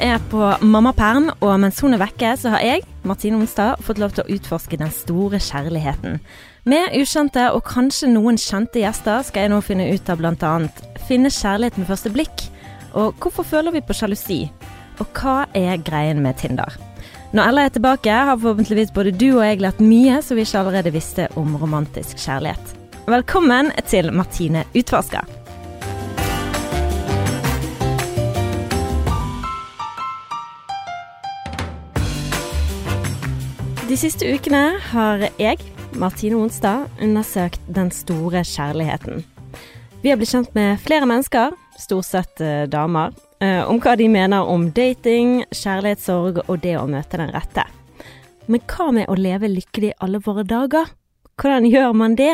er på mammaperm, og mens hun er vekke, så har jeg, Martine Onstad, fått lov til å utforske den store kjærligheten. Med ukjente og kanskje noen kjente gjester skal jeg nå finne ut av bl.a. finne kjærlighet med første blikk, og hvorfor føler vi på sjalusi, og hva er greien med Tinder. Når Ella er tilbake, har forhåpentligvis både du og jeg lært mye som vi ikke allerede visste om romantisk kjærlighet. Velkommen til Martine utforsker. De siste ukene har jeg, Martine Onstad, undersøkt den store kjærligheten. Vi har blitt kjent med flere mennesker, stort sett eh, damer, eh, om hva de mener om dating, kjærlighetssorg og det å møte den rette. Men hva med å leve lykkelig alle våre dager? Hvordan gjør man det?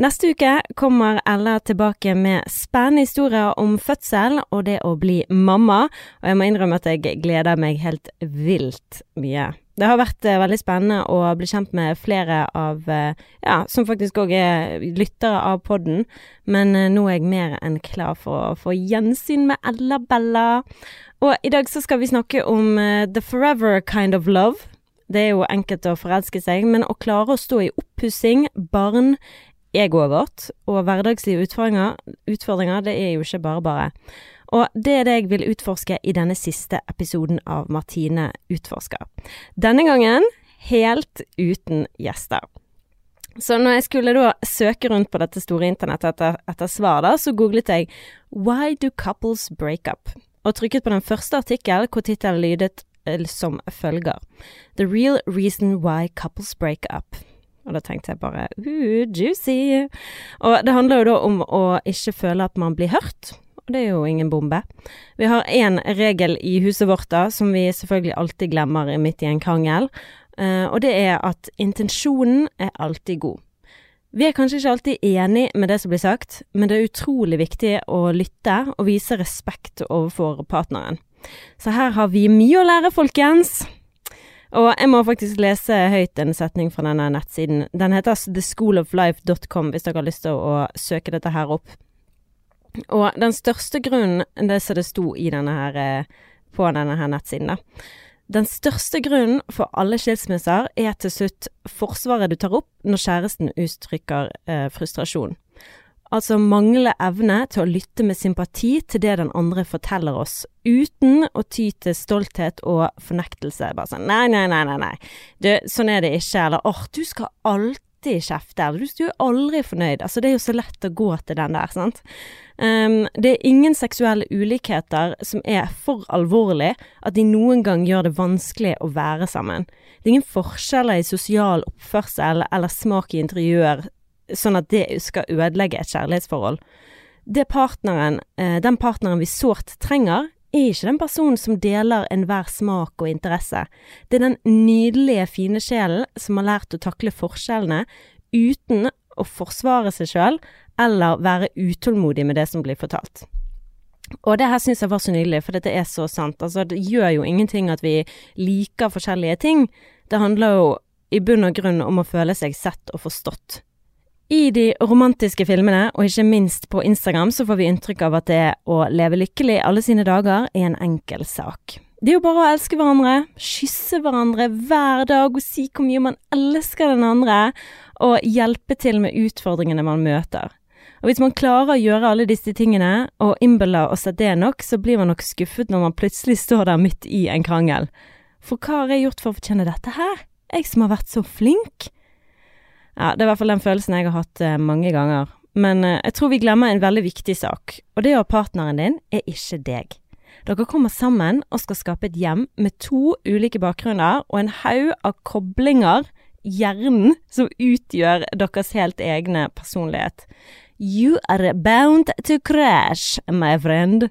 Neste uke kommer Ella tilbake med spennende historier om fødsel og det å bli mamma, og jeg må innrømme at jeg gleder meg helt vilt mye. Det har vært eh, veldig spennende å bli kjent med flere av eh, Ja, som faktisk òg er lyttere av podden. Men eh, nå er jeg mer enn klar for å få gjensyn med Ella Bella. Og i dag så skal vi snakke om eh, the forever kind of love. Det er jo enkelt å forelske seg, men å klare å stå i oppussing, barn, egoet vårt og hverdagslige utfordringer, utfordringer, det er jo ikke bare bare. Og det er det jeg vil utforske i denne siste episoden av Martine utforsker. Denne gangen helt uten gjester. Så når jeg skulle da søke rundt på dette store internettet etter, etter svar, da, så googlet jeg 'Why do couples break up?' og trykket på den første artikkel hvor tittelen lydet eh, som følger 'The real reason why couples break up'. Og da tenkte jeg bare uh, juicy. Og det handler jo da om å ikke føle at man blir hørt, og det er jo ingen bombe. Vi har én regel i huset vårt da, som vi selvfølgelig alltid glemmer midt i en krangel, uh, og det er at intensjonen er alltid god. Vi er kanskje ikke alltid enig med det som blir sagt, men det er utrolig viktig å lytte og vise respekt overfor partneren. Så her har vi mye å lære, folkens! Og jeg må faktisk lese høyt en setning fra denne nettsiden. Den heter theschooloflife.com, hvis dere har lyst til å søke dette her opp. Og den største grunnen, det som det sto i denne her, eh, på denne her nettsiden, da. Den største grunnen for alle skilsmisser er til slutt forsvaret du tar opp når kjæresten uttrykker eh, frustrasjon. Altså mangle evne til å lytte med sympati til det den andre forteller oss, uten å ty til stolthet og fornektelse. Bare sånn nei, nei, nei, nei, nei. Du, sånn er det ikke. Eller åh, du skal alltid alltid kjefter, du er aldri fornøyd. Altså, det er jo så lett å gå til den der, sant. Um, det er ingen seksuelle ulikheter som er for alvorlig at de noen gang gjør det vanskelig å være sammen. Det er ingen forskjeller i sosial oppførsel eller smak i interiør, sånn at det skal ødelegge et kjærlighetsforhold. Det partneren, uh, den partneren vi sårt trenger, er ikke den personen som deler enhver smak og interesse. Det er den nydelige, fine sjelen som har lært å takle forskjellene uten å forsvare seg sjøl eller være utålmodig med det som blir fortalt. Og det her syns jeg var så nydelig, for dette er så sant. Altså, det gjør jo ingenting at vi liker forskjellige ting. Det handler jo i bunn og grunn om å føle seg sett og forstått. I de romantiske filmene, og ikke minst på Instagram, så får vi inntrykk av at det å leve lykkelig alle sine dager er en enkel sak. Det er jo bare å elske hverandre, kysse hverandre hver dag og si hvor mye man elsker den andre, og hjelpe til med utfordringene man møter. Og hvis man klarer å gjøre alle disse tingene, og innbiller oss at det er nok, så blir man nok skuffet når man plutselig står der midt i en krangel. For hva har jeg gjort for å fortjene dette her? Jeg som har vært så flink? Ja, det er i hvert fall den følelsen jeg har hatt eh, mange ganger. Men eh, jeg tror vi glemmer en veldig viktig sak, og det å ha partneren din er ikke deg. Dere kommer sammen og skal skape et hjem med to ulike bakgrunner og en haug av koblinger, hjernen, som utgjør deres helt egne personlighet. You are bound to crash, my friend.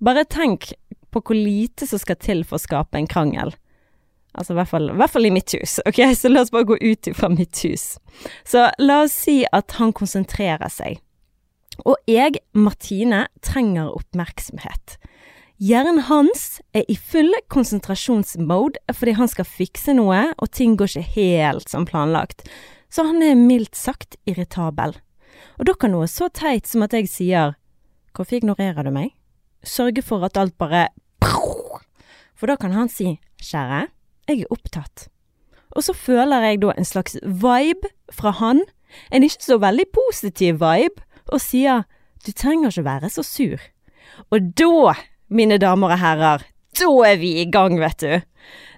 Bare tenk på hvor lite som skal til for å skape en krangel. Altså i hvert, fall, i hvert fall i mitt hus. Ok, så la oss bare gå ut fra mitt hus. Så la oss si at han konsentrerer seg. Og jeg, Martine, trenger oppmerksomhet. Hjernen hans er i full konsentrasjonsmode fordi han skal fikse noe, og ting går ikke helt som planlagt. Så han er mildt sagt irritabel. Og da kan noe så teit som at jeg sier Hvorfor ignorerer du meg? Sørge for at alt bare For da kan han si 'Kjære, jeg er opptatt'. Og så føler jeg da en slags vibe fra han, en ikke så veldig positiv vibe, og sier 'Du trenger ikke være så sur'. Og da, mine damer og herrer, da er vi i gang, vet du.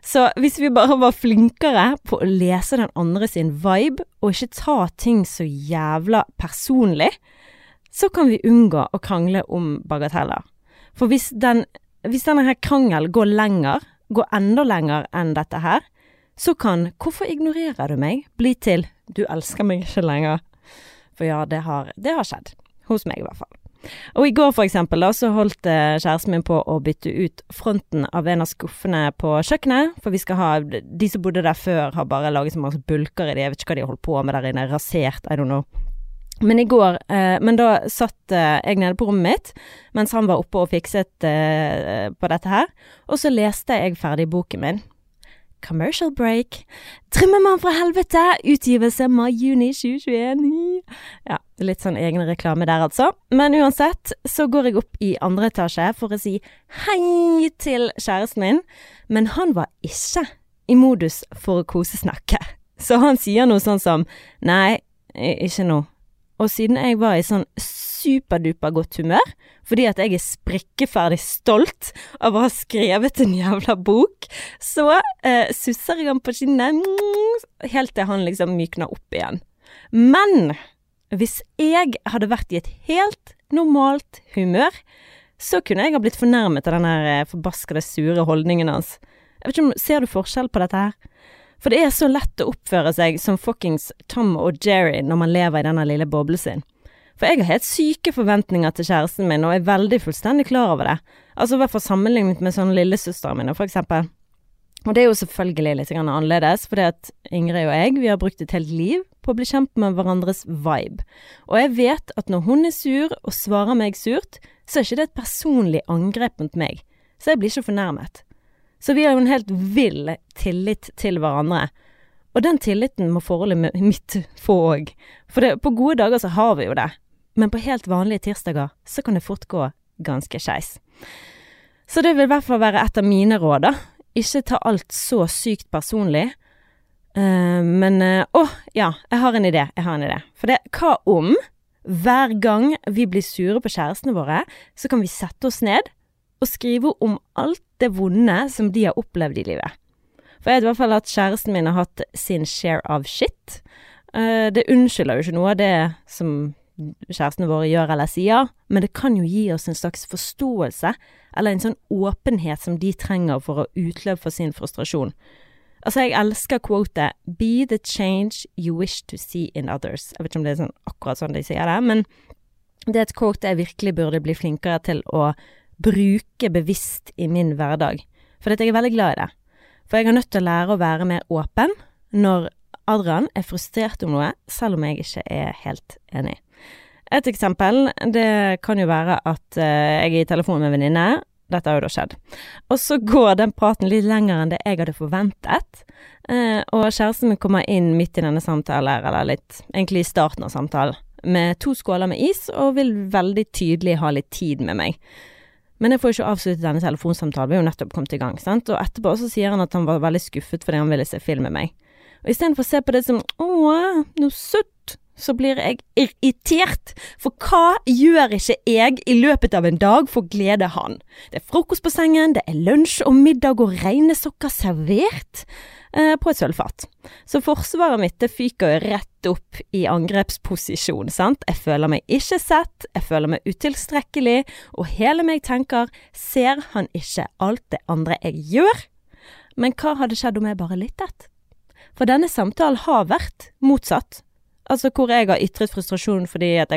Så hvis vi bare var flinkere på å lese den andre sin vibe, og ikke ta ting så jævla personlig, så kan vi unngå å krangle om bagateller. For hvis, den, hvis denne her krangelen går lenger, går enda lenger enn dette her, så kan 'hvorfor ignorerer du meg?' bli til 'du elsker meg ikke lenger'. For ja, det har, det har skjedd. Hos meg, i hvert fall. Og i går for eksempel da, så holdt eh, kjæresten min på å bytte ut fronten av en av skuffene på kjøkkenet. For vi skal ha De som bodde der før, har bare laget så mange bulker i det. Jeg vet ikke hva de har holdt på med der inne. Rasert, I don't know. Men i går eh, Men da satt eh, jeg nede på rommet mitt mens han var oppe og fikset eh, på dette her. Og så leste jeg ferdig boken min. Commercial break. 'Drømmemann fra helvete', utgivelse mai-juni 2021. Ja, litt sånn egen reklame der, altså. Men uansett så går jeg opp i andre etasje for å si hei til kjæresten min, men han var ikke i modus for å kosesnakke. Så han sier noe sånn som 'nei, ikke nå'. Og siden jeg var i sånn superduper godt humør, fordi at jeg er sprikkeferdig stolt av å ha skrevet en jævla bok, så eh, susser jeg han på kinnet helt til han liksom mykner opp igjen. Men hvis jeg hadde vært i et helt normalt humør, så kunne jeg ha blitt fornærmet av den eh, forbaskede sure holdningen hans. Jeg vet ikke om, Ser du forskjell på dette her? For det er så lett å oppføre seg som fuckings Tom og Jerry når man lever i denne lille boblen sin. For jeg har helt syke forventninger til kjæresten min, og er veldig fullstendig klar over det. Altså i hvert fall sammenlignet med sånn lillesøsteren mine, for eksempel. Og det er jo selvfølgelig litt annerledes, fordi at Ingrid og jeg, vi har brukt et helt liv på å bli kjent med hverandres vibe. Og jeg vet at når hun er sur og svarer meg surt, så er ikke det et personlig angrep mot meg. Så jeg blir ikke fornærmet. Så vi har jo en helt vill tillit til hverandre. Og den tilliten må forholdet mitt få òg. For det, på gode dager så har vi jo det. Men på helt vanlige tirsdager så kan det fort gå ganske skeis. Så det vil i hvert fall være et av mine råd, da. Ikke ta alt så sykt personlig. Uh, men uh, Å, oh, ja, jeg har en idé. Jeg har en idé. For det, hva om hver gang vi blir sure på kjærestene våre, så kan vi sette oss ned og skrive om alt det vonde som de har opplevd i livet. For jeg vet i hvert fall at kjæresten min har hatt sin share of shit. Uh, det unnskylder jo ikke noe av det som kjærestene våre gjør eller sier, men det kan jo gi oss en slags forståelse, eller en sånn åpenhet som de trenger for å utløpe for sin frustrasjon. Altså, jeg elsker quotet 'Be the change you wish to see in others'. Jeg vet ikke om det er sånn, akkurat sånn de sier det, men det er et quote jeg virkelig burde bli flinkere til å bruke bevisst i min hverdag. For jeg er veldig glad i det. For jeg har nødt til å lære å være mer åpen når Adrian er frustrert om noe, selv om jeg ikke er helt enig. Et eksempel, det kan jo være at uh, jeg er i telefon med en venninne. Dette har jo da skjedd. Og så går den praten litt lenger enn det jeg hadde forventet. Uh, og kjæresten min kommer inn midt i denne samtalen, eller litt egentlig i starten av samtalen, med to skåler med is, og vil veldig tydelig ha litt tid med meg. Men jeg får ikke avsluttet denne telefonsamtalen, vi er jo nettopp kommet i gang, sant. Og etterpå så sier han at han var veldig skuffet fordi han ville se film med meg. Og istedenfor å se på det som åh, noe søtt, så blir jeg irritert. For hva gjør ikke jeg i løpet av en dag for å glede han? Det er frokost på sengen, det er lunsj og middag og regnesokker servert eh, på et sølvfat. Så forsvaret mitt det fyker jo opp i angrepsposisjon, sant. Jeg føler meg ikke sett, jeg føler meg utilstrekkelig, og hele meg tenker ser han ikke alt det andre jeg gjør? Men hva hadde skjedd om jeg bare lyttet? For denne samtalen har vært motsatt. Altså hvor jeg har ytret frustrasjon fordi at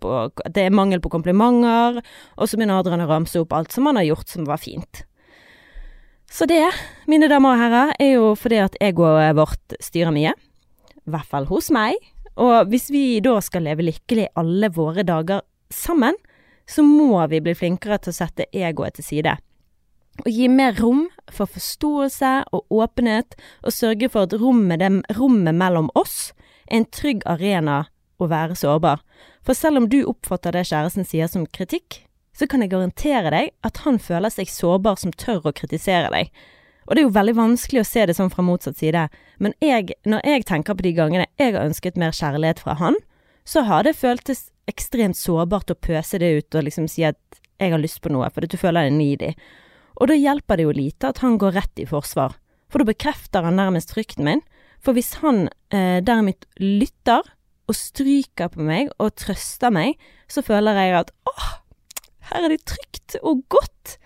på, det er mangel på komplimenter, og så begynner Adrian å ramse opp alt som han har gjort som var fint. Så det, mine damer og herrer, er jo fordi at egoet vårt styrer mye. I hvert fall hos meg. Og hvis vi da skal leve lykkelig alle våre dager sammen, så må vi bli flinkere til å sette egoet til side. Og gi mer rom for forståelse og åpenhet, og sørge for at rommet, dem, rommet mellom oss er en trygg arena å være sårbar. For selv om du oppfatter det kjæresten sier som kritikk, så kan jeg garantere deg at han føler seg sårbar som tør å kritisere deg. Og det er jo veldig vanskelig å se det sånn fra motsatt side, men jeg, når jeg tenker på de gangene jeg har ønsket mer kjærlighet fra han, så har det føltes ekstremt sårbart å pøse det ut og liksom si at jeg har lyst på noe, fordi du føler deg needy. Og da hjelper det jo lite at han går rett i forsvar, for da bekrefter han nærmest frykten min. For hvis han eh, derimot lytter og stryker på meg og trøster meg, så føler jeg at åh, her er det trygt og godt.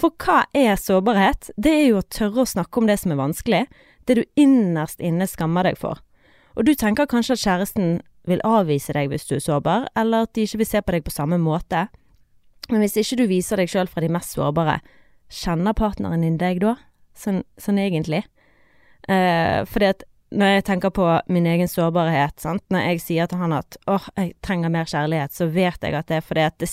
For hva er sårbarhet? Det er jo å tørre å snakke om det som er vanskelig, det du innerst inne skammer deg for. Og du tenker kanskje at kjæresten vil avvise deg hvis du er sårbar, eller at de ikke vil se på deg på samme måte. Men hvis ikke du viser deg sjøl fra de mest sårbare, kjenner partneren din deg da? Sånn, sånn egentlig? Eh, fordi at når jeg tenker på min egen sårbarhet, sant? når jeg sier til han at åh, jeg trenger mer kjærlighet, så vet jeg at det er fordi at det,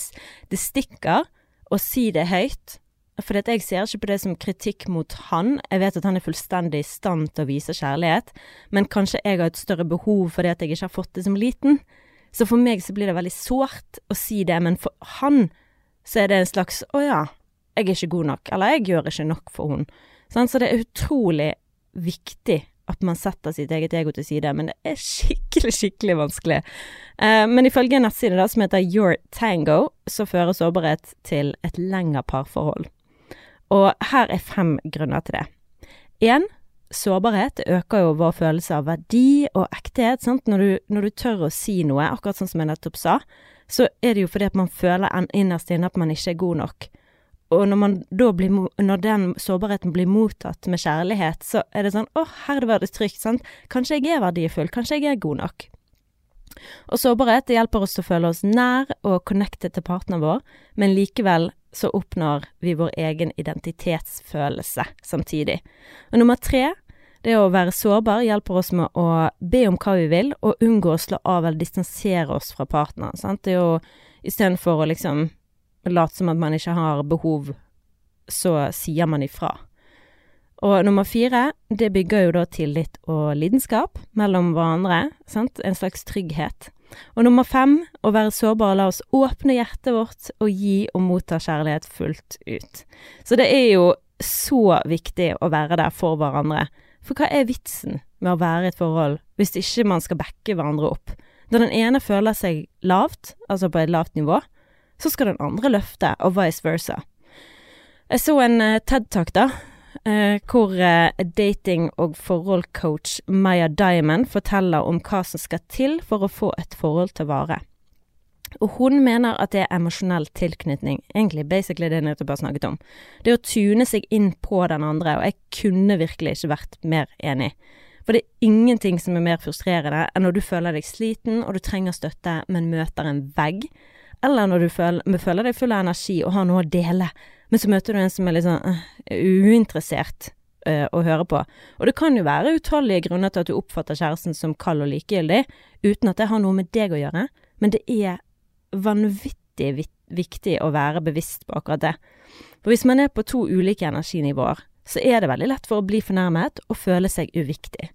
det stikker å si det høyt. At jeg ser ikke på det som kritikk mot han, jeg vet at han er fullstendig i stand til å vise kjærlighet, men kanskje jeg har et større behov fordi at jeg ikke har fått det som liten. Så for meg så blir det veldig sårt å si det, men for han så er det en slags å ja, jeg er ikke god nok, eller jeg gjør ikke nok for hun. Sånn, så det er utrolig viktig at man setter sitt eget ego til side, men det er skikkelig, skikkelig vanskelig. Eh, men ifølge en nettside som heter Your Tango, så fører sårbarhet til et lengre parforhold. Og her er fem grunner til det. Én, sårbarhet øker jo vår følelse av verdi og ekthet. Sant? Når, du, når du tør å si noe, akkurat sånn som jeg nettopp sa, så er det jo fordi at man føler innerst inne at man ikke er god nok. Og når, blir, når den sårbarheten blir mottatt med kjærlighet, så er det sånn Å, her var det trygt, sant. Kanskje jeg er verdifull. Kanskje jeg er god nok. Og sårbarhet det hjelper oss til å føle oss nær og connected til partneren vår, men likevel så oppnår vi vår egen identitetsfølelse samtidig. Og nummer tre, det å være sårbar hjelper oss med å be om hva vi vil, og unngå å slå av eller distansere oss fra partneren. Sant? Det er jo istedenfor å liksom late som at man ikke har behov, så sier man ifra. Og nummer fire, det bygger jo da tillit og lidenskap mellom hverandre, sant, en slags trygghet. Og nummer fem, å være sårbar og la oss åpne hjertet vårt og gi og motta kjærlighet fullt ut. Så det er jo så viktig å være der for hverandre. For hva er vitsen med å være i et forhold hvis ikke man skal backe hverandre opp? Når den ene føler seg lavt, altså på et lavt nivå, så skal den andre løfte, og vice versa. Jeg så en uh, TED-tak, da, uh, hvor uh, dating- og forholdcoach Maya Diamond forteller om hva som skal til for å få et forhold til vare. Og hun mener at det er emosjonell tilknytning, egentlig basically det jeg nettopp har snakket om. Det å tune seg inn på den andre, og jeg kunne virkelig ikke vært mer enig. For det er ingenting som er mer frustrerende enn når du føler deg sliten og du trenger støtte, men møter en vegg eller når du føler, føler deg full av energi og har noe å dele, men så møter du en som er litt sånn uh, uinteressert uh, å høre på. Og det kan jo være utallige grunner til at du oppfatter kjæresten som kald og likegyldig, uten at det har noe med deg å gjøre, men det er vanvittig viktig å være bevisst på akkurat det. For hvis man er på to ulike energinivåer, så er det veldig lett for å bli fornærmet og føle seg uviktig.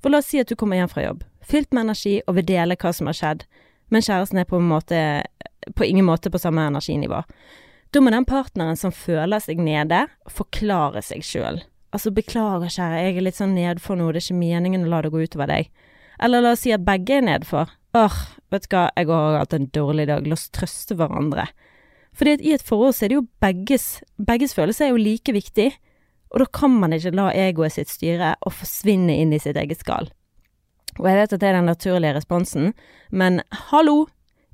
For la oss si at du kommer hjem fra jobb, fylt med energi og vil dele hva som har skjedd, men kjæresten er på måte på ingen måte på samme energinivå. Da må den partneren som føler seg nede, forklare seg sjøl. Altså, beklager, kjære, jeg er litt sånn nedfor nå, det er ikke meningen å la det gå utover deg. Eller la oss si at begge er nedfor. Åh, vet du hva, jeg har hatt en dårlig dag, la oss trøste hverandre. Fordi at i et forhold så er det jo begges, begges følelser er jo like viktig, og da kan man ikke la egoet sitt styre og forsvinne inn i sitt eget skall. Og jeg vet at det er den naturlige responsen, men hallo,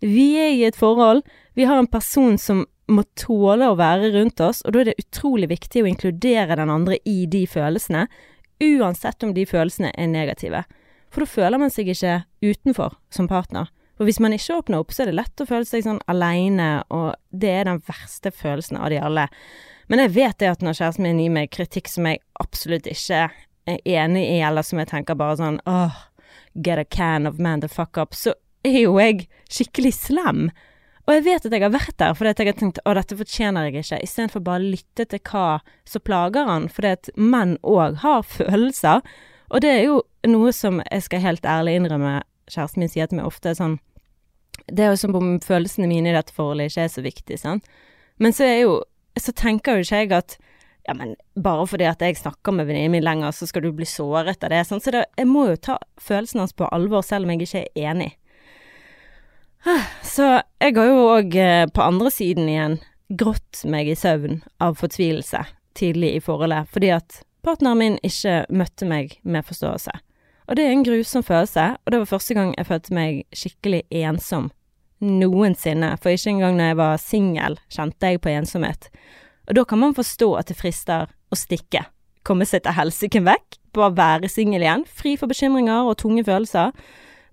vi er i et forhold. Vi har en person som må tåle å være rundt oss, og da er det utrolig viktig å inkludere den andre i de følelsene, uansett om de følelsene er negative. For da føler man seg ikke utenfor som partner. For hvis man ikke åpner opp, så er det lett å føle seg sånn aleine, og det er den verste følelsen av de alle. Men jeg vet det at når kjæresten min gir meg kritikk som jeg absolutt ikke er enig i, eller som jeg tenker bare sånn åh, get a can of man the fuck up, så er jo jeg skikkelig slem. Og jeg vet at jeg har vært der fordi jeg har tenkt å dette fortjener jeg ikke, istedenfor bare å lytte til hva som plager han, fordi at menn òg har følelser. Og det er jo noe som jeg skal helt ærlig innrømme, kjæresten min sier til meg ofte sånn Det er jo som om følelsene mine i dette forholdet ikke er så viktig, sant. Men så er jo Så tenker jo ikke jeg at ja, men bare fordi at jeg snakker med venninnen min lenger, så skal du bli såret av det. Sånn. Så det, jeg må jo ta følelsen hans på alvor, selv om jeg ikke er enig. Så jeg har jo òg eh, på andre siden igjen grått meg i søvn av fortvilelse tidlig i forholdet, fordi at partneren min ikke møtte meg med forståelse. Og det er en grusom følelse, og det var første gang jeg følte meg skikkelig ensom noensinne, for ikke engang når jeg var singel, kjente jeg på ensomhet. Og da kan man forstå at det frister å stikke, komme seg til helsiken vekk, bare være singel igjen, fri for bekymringer og tunge følelser.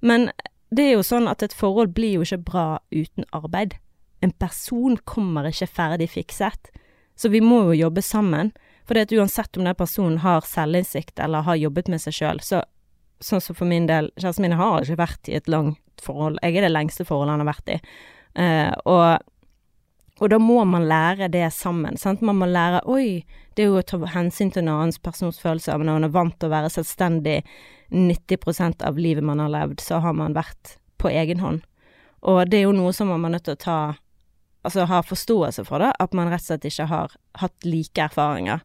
Men det er jo sånn at et forhold blir jo ikke bra uten arbeid. En person kommer ikke ferdig fikset, så vi må jo jobbe sammen. For det at uansett om den personen har selvinnsikt eller har jobbet med seg sjøl, så sånn som for min del, kjæresten min har ikke vært i et langt forhold. Jeg er det lengste forholdet han har vært i. Uh, og, og, da må man lære det sammen. Sant? Man må lære Oi, det er jo å ta hensyn til en annens persons følelser. Men når man er vant til å være selvstendig 90% av livet man har levd, så har man vært på egen hånd. Og det er jo noe som man er nødt til å ta Altså ha forståelse for det, at man rett og slett ikke har hatt like erfaringer.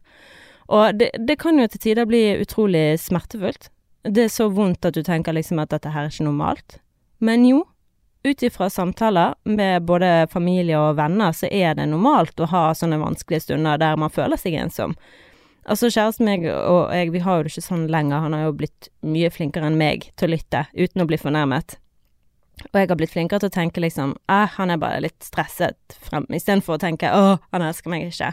Og det, det kan jo til tider bli utrolig smertefullt det er så vondt at du tenker liksom at dette her er ikke normalt. Men jo, ut ifra samtaler med både familie og venner, så er det normalt å ha sånne vanskelige stunder der man føler seg ensom. Altså, kjæresten meg og jeg, vi har jo det ikke sånn lenger, han har jo blitt mye flinkere enn meg til å lytte, uten å bli fornærmet. Og jeg har blitt flinkere til å tenke liksom eh, han er bare litt stresset frem, istedenfor å tenke å, han elsker meg ikke.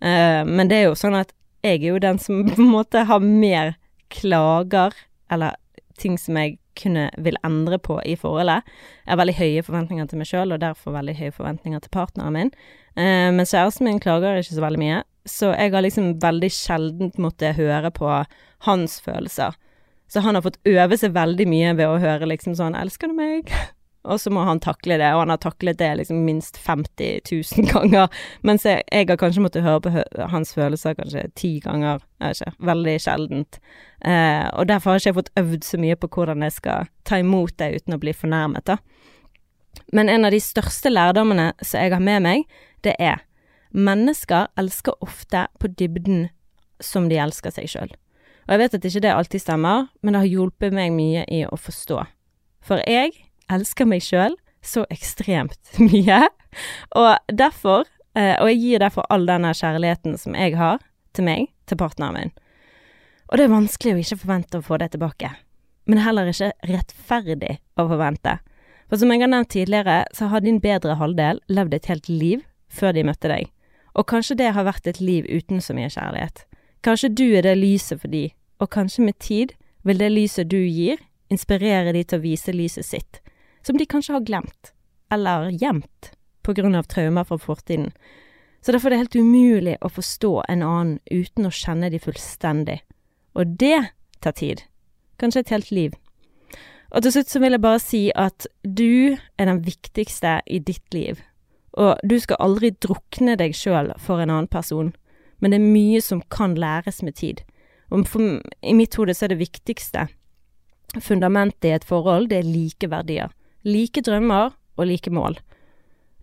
Uh, men det er jo sånn at jeg er jo den som på en måte har mer klager eller ting som jeg kunne vil endre på i forholdet. Jeg har veldig høye forventninger til meg sjøl, og derfor veldig høye forventninger til partneren min. Eh, men kjæresten min klager ikke så veldig mye, så jeg har liksom veldig sjelden måttet høre på hans følelser. Så han har fått øve seg veldig mye ved å høre liksom sånn 'Elsker du meg?' Og så må han takle det, og han har taklet det liksom minst 50 000 ganger. Mens jeg, jeg har kanskje måttet høre på hø hans følelser kanskje ti ganger, jeg vet ikke, veldig sjeldent. Eh, og derfor har jeg ikke fått øvd så mye på hvordan jeg skal ta imot det uten å bli fornærmet, da. Men en av de største lærdommene som jeg har med meg, det er mennesker elsker ofte på dybden som de elsker seg sjøl. Og jeg vet at ikke det alltid stemmer, men det har hjulpet meg mye i å forstå. For jeg elsker meg sjøl så ekstremt mye, og derfor eh, Og jeg gir derfor all denne kjærligheten som jeg har til meg, til partneren min. Og det er vanskelig å ikke forvente å få det tilbake, men heller ikke rettferdig å forvente. For som jeg har nevnt tidligere, så har din bedre halvdel levd et helt liv før de møtte deg, og kanskje det har vært et liv uten så mye kjærlighet. Kanskje du er det lyset for de, og kanskje med tid vil det lyset du gir, inspirere de til å vise lyset sitt, som de kanskje har glemt, eller gjemt, på grunn av traumer fra fortiden. Så derfor er det helt umulig å forstå en annen uten å kjenne de fullstendig. Og det tar tid. Kanskje et helt liv. Og til slutt så vil jeg bare si at du er den viktigste i ditt liv. Og du skal aldri drukne deg sjøl for en annen person, men det er mye som kan læres med tid. Og for, i mitt hode så er det viktigste fundamentet i et forhold, det er like verdier. Like drømmer og like mål.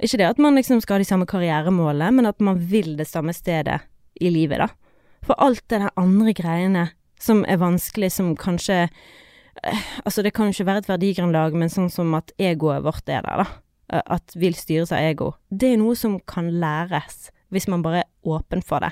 Ikke det at man liksom skal ha de samme karrieremålene, men at man vil det samme stedet i livet, da. For alt det der andre greiene som er vanskelig, som kanskje eh, Altså, det kan jo ikke være et verdigrunnlag, men sånn som at egoet vårt er der, da. At vil styres av ego. Det er noe som kan læres, hvis man bare er åpen for det.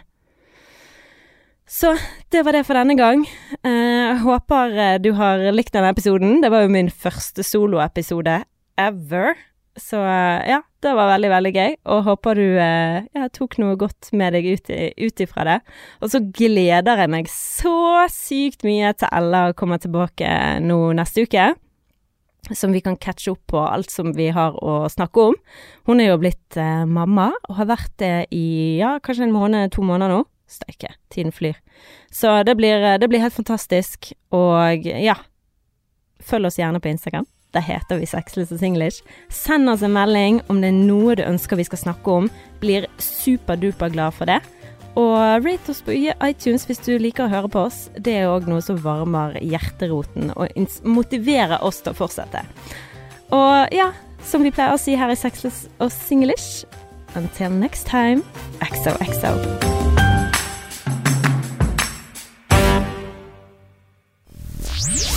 Så det var det for denne gang. Jeg uh, håper eh, du har likt denne episoden. Det var jo min første soloepisode ever. Så uh, ja, det var veldig, veldig gøy. Og håper du ja, tok noe godt med deg ut, ifra det. Og så gleder jeg meg så sykt mye til Ella kommer tilbake nå neste uke. Som vi kan catche opp på alt som vi har å snakke om. Hun er jo blitt mamma, og har vært det i ja, kanskje en måned, to måneder nå. Steike, tiden flyr. Så det blir, det blir helt fantastisk. Og ja, følg oss gjerne på Instagram. Der heter vi Sexless og Singlish. Send oss en melding om det er noe du ønsker vi skal snakke om. Blir superduper glad for det. Og rate oss på iTunes hvis du liker å høre på oss. Det er òg noe som varmer hjerteroten og motiverer oss til å fortsette. Og ja, som vi pleier å si her i Sexless og Singlish, until next time, XOXO.